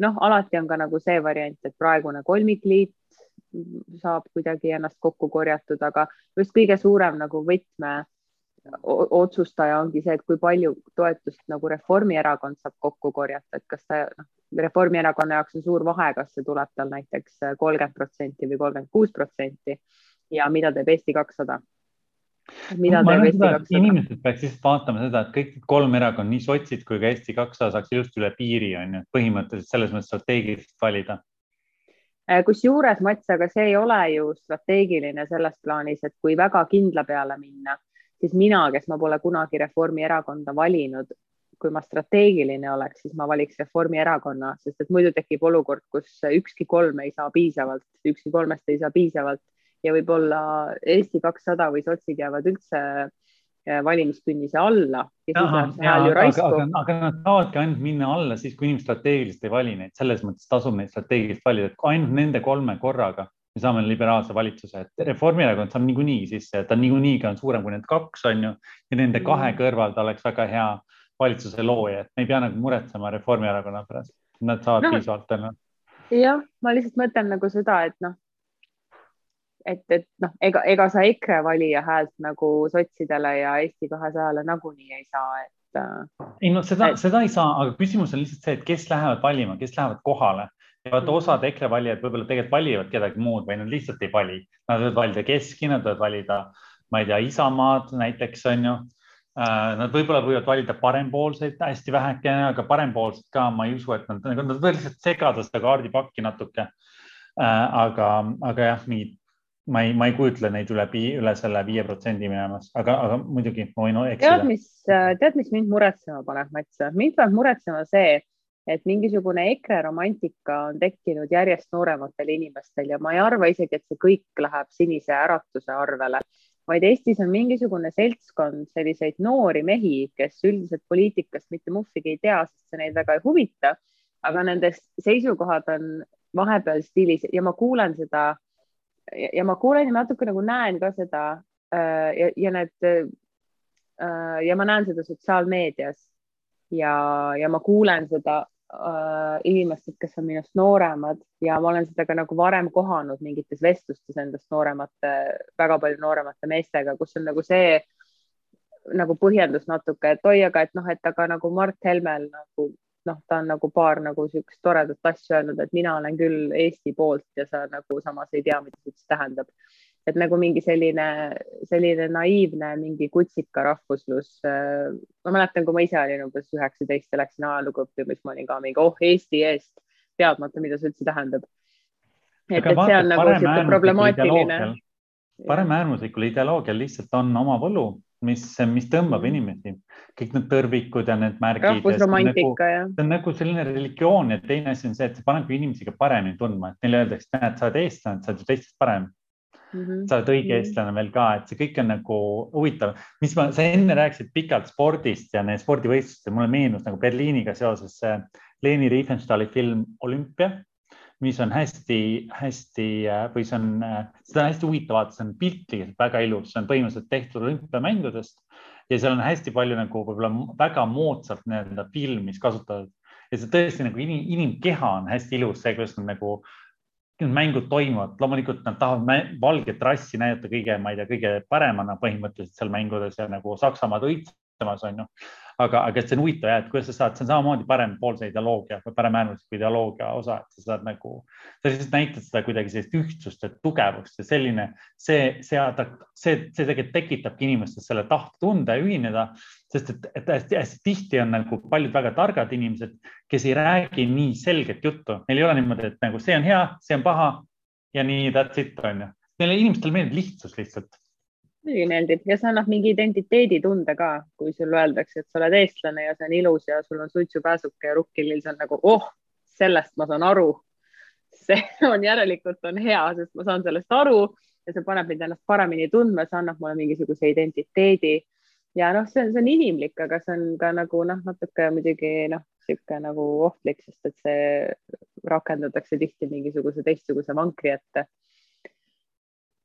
noh, alati on ka nagu see variant, et praegune kolmikliit saab kuidagi ennast kokku korjatud, aga just kõige suurem nagu võtme otsustaja ongi see, et kui palju toetust nagu Reformierakond saab kokku korjata, et kas ta noh, Reformierakonna jaoks on suur vahe, kas see tuleb tal näiteks kolmkümmend protsenti või kolmkümmend kuus protsenti ja mida teeb Eesti kakssada mida teeb Eesti kakssada? inimesed peaks lihtsalt vaatama seda, et kõik kolm erakonda, nii sotsid kui ka Eesti kakssada saaks just üle piiri, on ju, põhimõtteliselt selles mõttes strateegiliselt valida. Äh, kusjuures Mats, aga see ei ole ju strateegiline selles plaanis, et kui väga kindla peale minna, siis mina, kes ma pole kunagi Reformierakonda valinud, kui ma strateegiline oleks, siis ma valiks Reformierakonna, sest et muidu tekib olukord, kus ükski kolm ei saa piisavalt, ükski kolmest ei saa piisavalt ja võib-olla Eesti kakssada või sotsid jäävad üldse äh, valimiskünnise alla. aga, aga, aga nad saavadki ainult minna alla siis, kui inimesed strateegiliselt ei vali neid, selles mõttes tasub neid strateegiliselt valida, et ainult nende kolme korraga me saame liberaalse valitsuse, et Reformierakond saab niikuinii sisse, ta niikuinii ka on suurem kui need kaks, on ju, ja nende kahe mm. kõrval ta oleks väga hea valitsuse looja, et me ei pea nagu muretsema Reformierakonna pärast, nad saavad no, piisavalt tõenäoliselt. jah, ma lihtsalt mõtlen nagu seda, et noh, et, et noh, ega, ega sa EKRE valija häält nagu sotsidele ja Eesti kahesajale nagunii ei saa, et. Äh, ei no seda, seda ei saa, aga küsimus on lihtsalt see, et kes lähevad valima, kes lähevad kohale vaata, osad EKRE valijad võib-olla tegelikult valivad kedagi muud või nad lihtsalt ei vali. Nad võivad valida Keski, nad võivad valida, ma ei tea, Isamaad näiteks on ju. Äh, nad võib-olla võivad valida parempoolseid hästi vähekene, aga parempoolsed ka, ma ei usu, et nad, nad võivad lihtsalt segada seda kaardipakki natuke. Äh, aga, aga jah, mingid, ma ei, ma ei kujutle neid üle, üle selle viie protsendi minemas, aga, aga muidugi ma võin eksida. tead, mis, tead, mis mind muretsema paneb, Mats? mind paneb muretsema see, et mingisugune EKRE romantika on tekkinud järjest noorematel inimestel ja ma ei arva isegi, et see kõik läheb sinise äratuse arvele vaid Eestis on mingisugune seltskond selliseid noori mehi, kes üldiselt poliitikast mitte muhvigi ei tea, sest see neid väga ei huvita. aga nende seisukohad on vahepeal stiilis ja ma kuulen seda ja ma kuulen ja natuke nagu näen ka seda äh, ja, ja need äh, ja ma näen seda sotsiaalmeedias ja, ja ma kuulen seda äh, inimesed, kes on minust nooremad ja ma olen seda ka nagu varem kohanud mingites vestlustes endast nooremate, väga palju nooremate meestega, kus on nagu see nagu põhjendus natuke, et oi, aga et noh, et aga nagu Mart Helmel nagu noh, ta on nagu paar nagu niisugust toredat asja öelnud, et mina olen küll Eesti poolt ja sa nagu samas ei tea, mida see üldse tähendab et nagu mingi selline, selline naiivne mingi kutsika rahvuslus. Äh, ma mäletan, kui ma ise olin umbes üheksateist ja läksin ajalugu õppima, siis ma olin ka mingi oh Eesti eest, teadmata, mida see üldse tähendab. et, et see on nagu sihuke problemaatiline. paremäärmuslikul ideoloogial lihtsalt on oma võlu, mis, mis tõmbab mm. inimesi, kõik need tõrvikud ja need märgid. rahvusromantika ja. see on nagu selline religioon ja teine asi on see, et see paneb inimesi ka paremini tundma, et neile öeldakse, näed, sa oled eestlane, sa oled ju teistest parem mm. -hmm. sa oled õige mm -hmm. eestlane veel ka, et see kõik on nagu huvitav, mis ma, sa enne rääkisid pikalt spordist ja need spordivõistlused, mulle meenus nagu Berliiniga seoses see Leni Riefenstahli film Olümpia, mis on hästi-hästi või see on, seda on hästi huvitav vaadata, see on piltlikult väga ilus, see on põhimõtteliselt tehtud olümpiamängudest ja seal on hästi palju nagu võib-olla väga moodsalt nii-öelda filmis kasutatud ja see tõesti nagu inim, inimkeha on hästi ilus, see, kuidas nad nagu need mängud toimuvad, loomulikult nad tahavad valget rassi näidata kõige, ma ei tea, kõige paremana põhimõtteliselt seal mängudes ja nagu Saksamaad õitsemas on ju aga, aga see on huvitav jah, et kuidas sa saad, see on samamoodi parempoolse ideoloogia või paremäärmusliku ideoloogia osa, et sa saad nagu, sa lihtsalt näitad seda kuidagi sellist ühtsust ja tugevust ja selline, see, see, see, see tegelikult tekitabki inimestes selle tahtetunde ühineda, sest et, et hästi-hästi tihti on nagu paljud väga targad inimesed, kes ei räägi nii selget juttu, neil ei ole niimoodi, et nagu see on hea, see on paha ja nii that's it on ju. Neile inimestele meeldib lihtsus lihtsalt muidugi meeldib ja see annab mingi identiteeditunde ka, kui sulle öeldakse, et sa oled eestlane ja see on ilus ja sul on suitsupääsuke ja rukkilill, see on nagu oh, sellest ma saan aru. see on järelikult on hea, sest ma saan sellest aru ja see paneb mind ennast paremini tundma, see annab mulle mingisuguse identiteedi. ja noh, see on, see on inimlik, aga see on ka nagu noh, natuke muidugi noh, niisugune nagu ohtlik, sest et see rakendatakse tihti mingisuguse teistsuguse vankri ette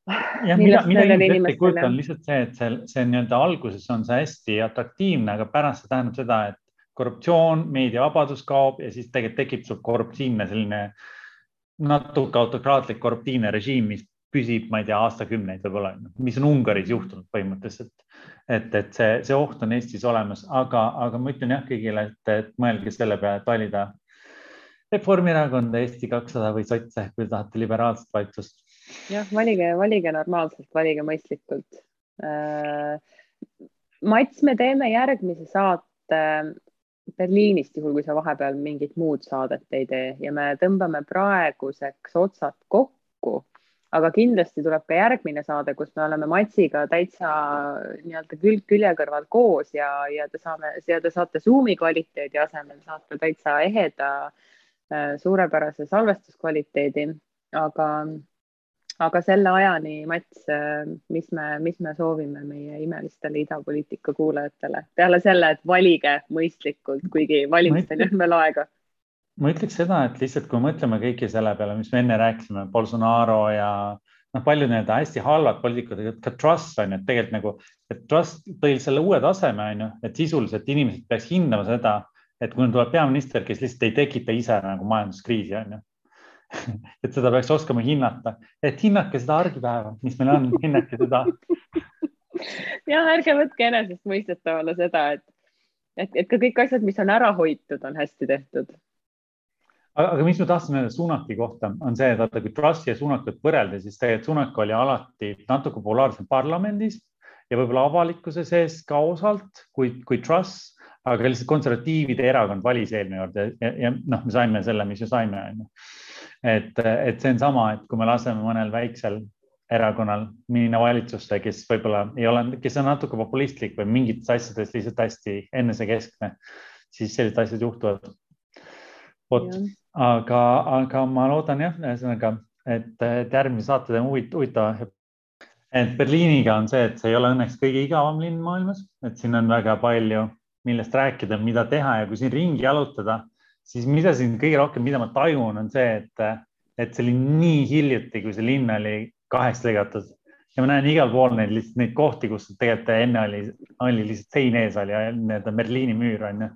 jah, mida, mida inimesed ette ei kujuta, on lihtsalt see, et see, see nii-öelda alguses on see hästi atraktiivne, aga pärast see tähendab seda, et korruptsioon, meediavabadus kaob ja siis tegelikult tekib sul korruptiivne selline natuke autokraatlik korruptiivne režiim, mis püsib, ma ei tea, aastakümneid võib-olla, mis on Ungaris juhtunud põhimõtteliselt. et, et see, see oht on Eestis olemas, aga, aga ma ütlen jah kõigile, et, et mõelge selle peale, et valida Reformierakonda, Eesti kakssada või sotse, kui tahate liberaalset valitsust jah, valige, valige normaalselt, valige mõistlikult. Äh,. Mats, me teeme järgmise saate Berliinist, juhul kui sa vahepeal mingit muud saadet ei tee. Ja me tõmbame praeguseks otsad kokku, aga kindlasti tuleb ka järgmine saade, kus me oleme Matsiga täitsa nii-öelda külg külje kõrval koos ja, ja te saame, ja te saate Zoomi kvaliteedi asemel saate täitsa eheda äh, suurepärase salvestuskvaliteedi, aga aga selle ajani, Mats, äh, mis me, mis me soovime meie imelistele idapoliitika kuulajatele peale selle, et valige mõistlikult, kuigi valimisteni on veel aega? ma ütleks seda, et lihtsalt kui mõtleme kõike selle peale, mis me enne rääkisime, Bolsonaro ja noh, paljud need hästi halvad poliitikud, ka Truss on ju, et tegelikult nagu, et Truss tõi selle uue taseme on ju, et sisuliselt inimesed peaks hindama seda, et kui tuleb peaminister, kes lihtsalt ei tekita ise nagu majanduskriisi on ju et seda peaks oskama hinnata, et hinnake seda argipäeva, mis meil on, hinnake seda. ja ärge võtke enesestmõistetavale seda, et, et, et ka kõik asjad, mis on ära hoitud, on hästi tehtud. aga mis ma tahtsin öelda Sunaki kohta, on see, et vaata, kui Trussi ja Sunakut võrrelda, siis tegelikult Sunak oli alati natuke populaarsem parlamendis ja võib-olla avalikkuse sees ka osalt, kui, kui Truss, aga lihtsalt konservatiivide erakond valis eelmine kord ja, ja, ja noh, me saime selle, mis me saime, onju. Et, et see on sama, et kui me laseme mõnel väiksel erakonnal minna valitsusse, kes võib-olla ei ole, kes on natuke populistlik või mingites asjades lihtsalt hästi enesekeskne, siis sellised asjad juhtuvad. vot, aga, aga ma loodan jah, ühesõnaga, et, et järgmine saate teeme huvitav. et Berliiniga on see, et see ei ole õnneks kõige igavam linn maailmas, et siin on väga palju, millest rääkida, mida teha ja kui siin ringi jalutada, siis mida siin kõige rohkem, mida ma tajun, on see, et, et see oli nii hiljuti, kui see linn oli kaheks lõigatud ja ma näen igal pool neid neid kohti, kus tegelikult enne oli, oli lihtsalt sein ees oli nii-öelda Berliini müür on ju.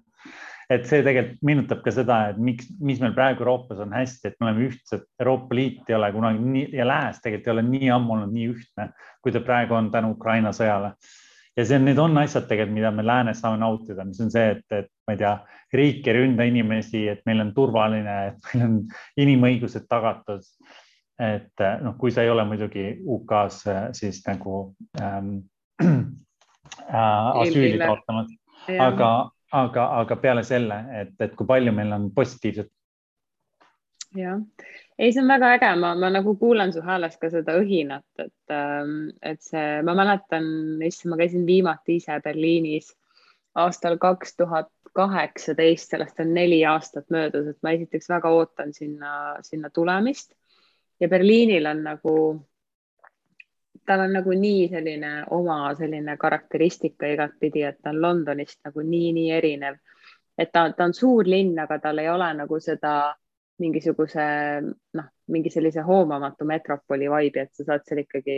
et see tegelikult meenutab ka seda, et miks, mis meil praegu Euroopas on hästi, et me oleme ühtsed, Euroopa Liit ei ole kunagi nii ja Lääs tegelikult ei ole nii ammu olnud nii ühtne, kui ta praegu on tänu Ukraina sõjale. Ja see, need on asjad tegelikult, mida me läänes saame nautida, mis on see, et, et ma ei tea, riik ei ründa inimesi, et meil on turvaline, et meil on inimõigused tagatud. Et eh, noh, kui sa ei ole muidugi UK-s eh, siis nagu ähm, äh, asüüli taotlemas, aga, aga, aga peale selle, et, et kui palju meil on positiivset. jah, ei, see on väga äge, ma, ma nagu kuulan su häälest ka seda õhinat, et, ähm, et see, ma mäletan, issand, ma käisin viimati ise Berliinis aastal kaks tuhat kaheksateist, sellest on neli aastat möödas, et ma esiteks väga ootan sinna, sinna tulemist ja Berliinil on nagu, tal on nagu nii selline oma selline karakteristika igatpidi, et ta on Londonist nagu nii, nii erinev. et ta, ta on suur linn, aga tal ei ole nagu seda mingisuguse noh, mingi sellise hoomamatu metropoli vibe'i, et sa saad seal ikkagi,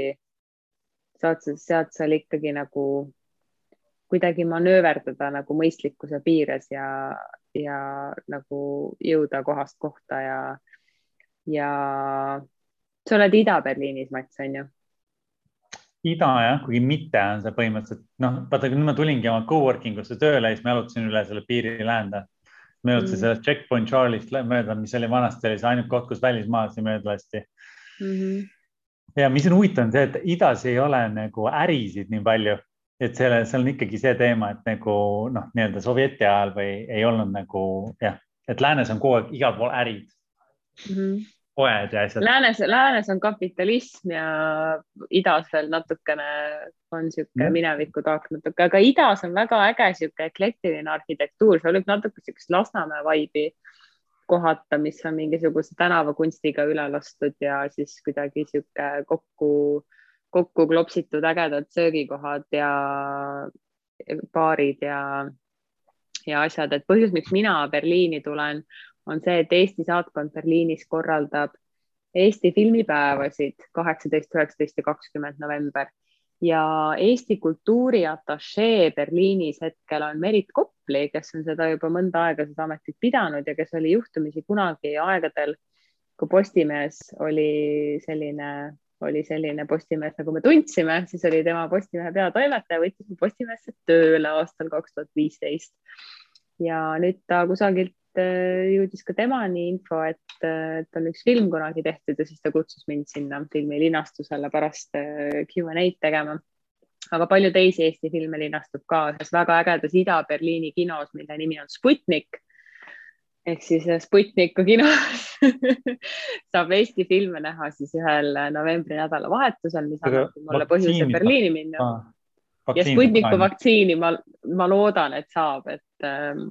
saad, saad seal ikkagi nagu kuidagi manööverdada nagu mõistlikkuse piires ja, ja nagu jõuda kohast kohta ja ja sa oled Ida-Berliinis, Mats, on ju? ida jah, kuigi mitte on see põhimõtteliselt, noh, vaata, kui ma tulingi oma coworking usse tööle, siis ma jalutasin üle selle piiri läände. Ma jalutasin mm. sellest Checkpoint Charlie'st mööda, mis oli vanasti oli see ainuke koht, kus välismaalasi mööda lasti mm. -hmm. ja mis on huvitav, on see, et idas ei ole nagu ärisid nii palju, et selle, seal on ikkagi see teema, et nagu noh, nii-öelda sovjeti ajal või ei olnud nagu jah, et läänes on kogu aeg igal pool ärid mm. -hmm poed ja asjad. Läänes, läänes on kapitalism ja idas veel natukene on niisugune mm. mineviku taak natuke, aga idas on väga äge niisugune eklektiline arhitektuur, seal võib natuke niisugust Lasnamäe vaibi kohata, mis on mingisuguse tänavakunstiga üle lastud ja siis kuidagi niisugune kokku, kokku klopsitud ägedad söögikohad ja baarid ja, ja asjad, et põhjus, miks mina Berliini tulen on see, et Eesti saatkond Berliinis korraldab Eesti filmipäevasid kaheksateist, üheksateist ja kakskümmend november ja Eesti kultuuriatašee Berliinis hetkel on Merit Kopli, kes on seda juba mõnda aega seda ametit pidanud ja kes oli juhtumisi kunagi aegadel, kui Postimees oli selline, oli selline Postimees, nagu me tundsime, siis oli tema Postimehe peatoimetaja, võttis Postimeesse tööle aastal kaks tuhat viisteist. ja nüüd ta kusagilt jõudis ka temani info, et, äh, et on üks film kunagi tehtud ja siis ta kutsus mind sinna filmi linastusele pärast äh, Q&A-d tegema. aga palju teisi Eesti filme linastub ka ühes väga ägedas Ida-Berliini kinos, mille nimi on Sputnik ehk siis Sputniku kinos saab Eesti filme näha siis ühel novembri nädalavahetusel, mis annab mulle põhjuse Berliini minna ah ja Sputniku vaktsiini ma, ma loodan, et saab, et ähm,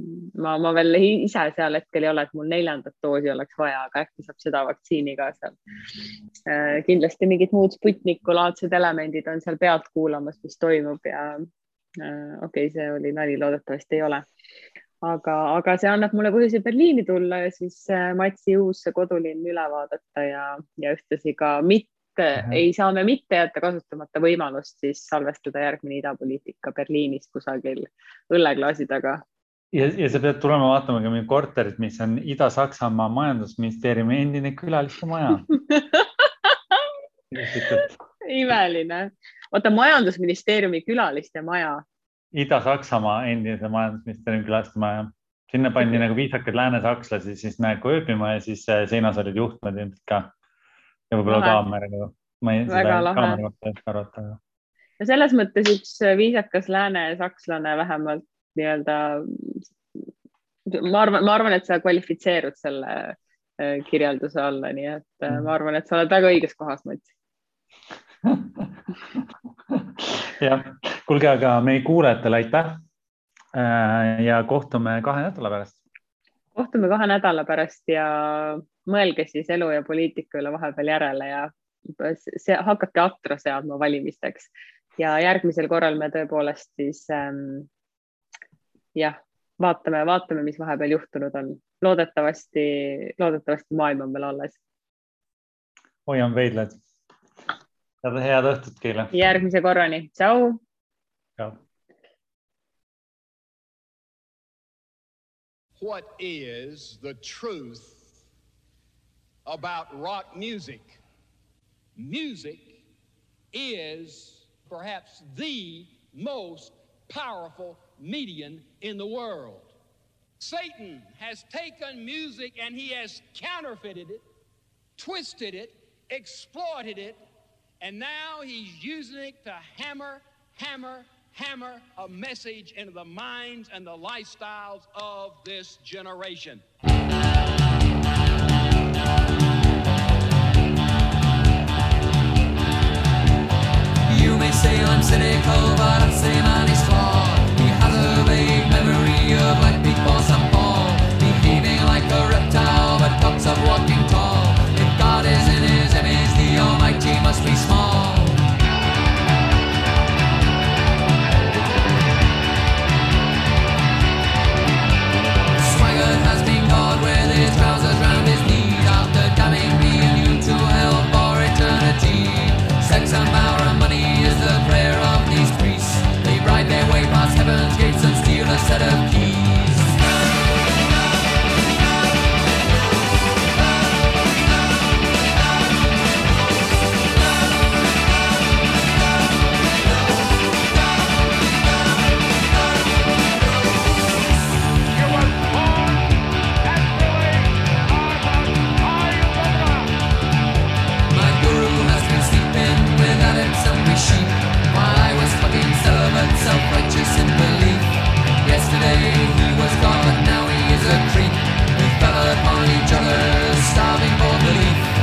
ma, ma veel ise seal hetkel ei ole, et mul neljandat doosi oleks vaja, aga äkki saab seda vaktsiini ka seal äh,. kindlasti mingid muud Sputniku laadsed elemendid on seal pealt kuulamas, mis toimub ja äh, okei okay,, see oli nali, loodetavasti ei ole. aga, aga see annab mulle põhjuse Berliini tulla ja siis äh, Matsi uus kodulinn üle vaadata ja, ja ühtlasi ka mitte et ei saa me mitte jätta kasutamata võimalust siis salvestada järgmine idapoliitika Berliinis kusagil õlleklaasi taga. ja, ja sa pead tulema vaatama ka meie korterit, mis on Ida-Saksamaa majandusministeeriumi endine külaliste maja. Imeline, oota majandusministeeriumi külaliste maja. Ida-Saksamaa endise majandusministeeriumi külaliste maja. Sinna pandi nagu viisakaid läänesakslasi siis nagu ööbima ja siis äh, seinas olid juhtmed ilmselt ka ja võib-olla kaameraga, ma ei, seda kaamera kohta ei oska arvata. no selles mõttes üks viisakas lääne sakslane vähemalt nii-öelda. ma arvan, ma arvan, et sa kvalifitseerud selle äh, kirjelduse alla, nii et äh, ma arvan, et sa oled väga õiges kohas, Mats jah, kuulge, aga meie kuulajatele aitäh. Äh, ja kohtume kahe nädala pärast. kohtume kahe nädala pärast ja mõelge siis elu ja poliitika üle vahepeal järele ja see, hakake atra seadma valimisteks ja järgmisel korral me tõepoolest siis ähm, jah, vaatame, vaatame, mis vahepeal juhtunud on. loodetavasti, loodetavasti maailm on veel alles. hoian veidlad. head õhtut teile. järgmise korrani, tšau. tšau. What is the truth about rock music? Music is perhaps the most powerful medium in the world. Satan has taken music and he has counterfeited it, twisted it, exploited it, and now he's using it to hammer, hammer, hammer a message into the minds and the lifestyles of this generation. Cynical, but man flawed. He has a vague memory of like people St. Paul, behaving like a reptile, but talks of walking tall. If God is in his image, the Almighty must be small. Yesterday he was gone, now he is a creep. We fell upon each other, starving for belief.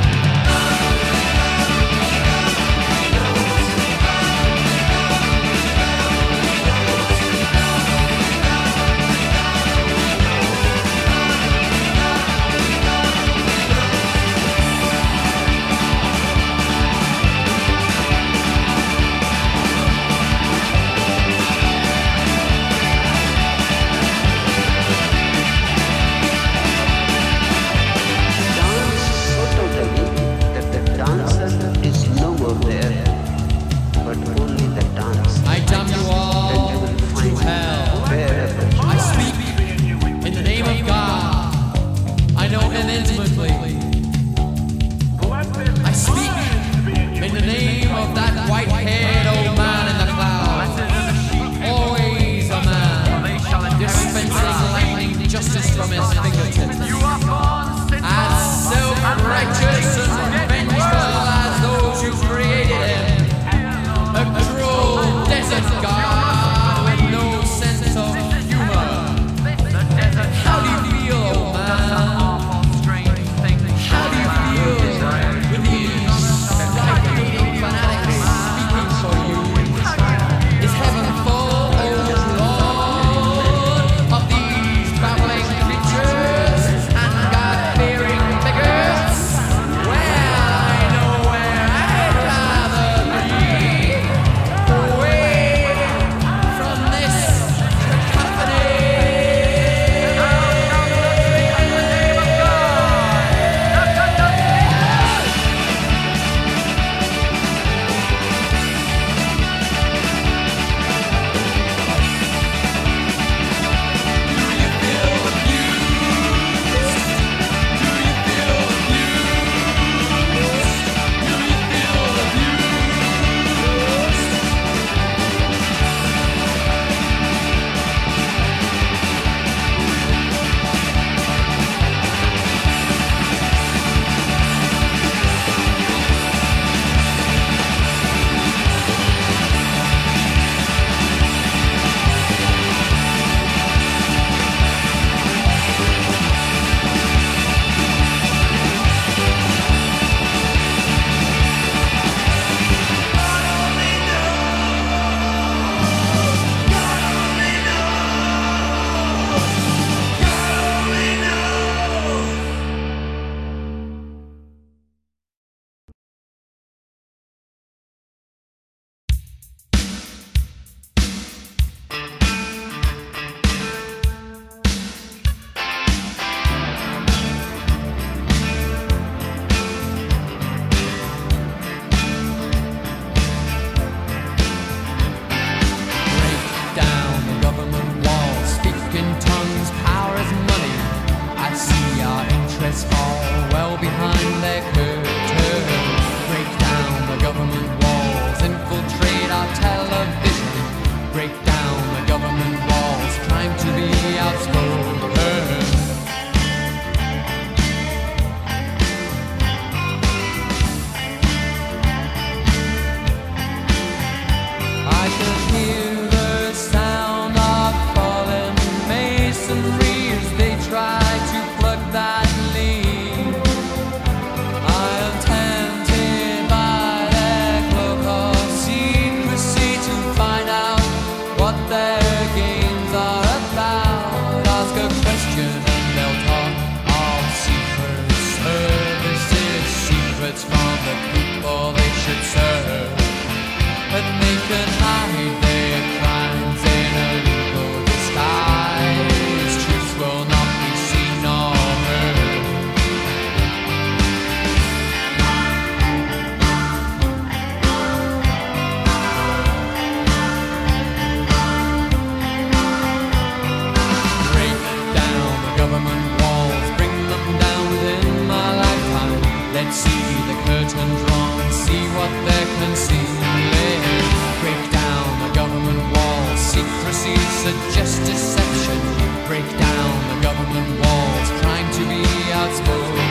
curtain drawn, see what they're concealing. Break down the government walls. secrecy suggests deception. Break down the government walls, trying to be outspoken.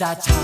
such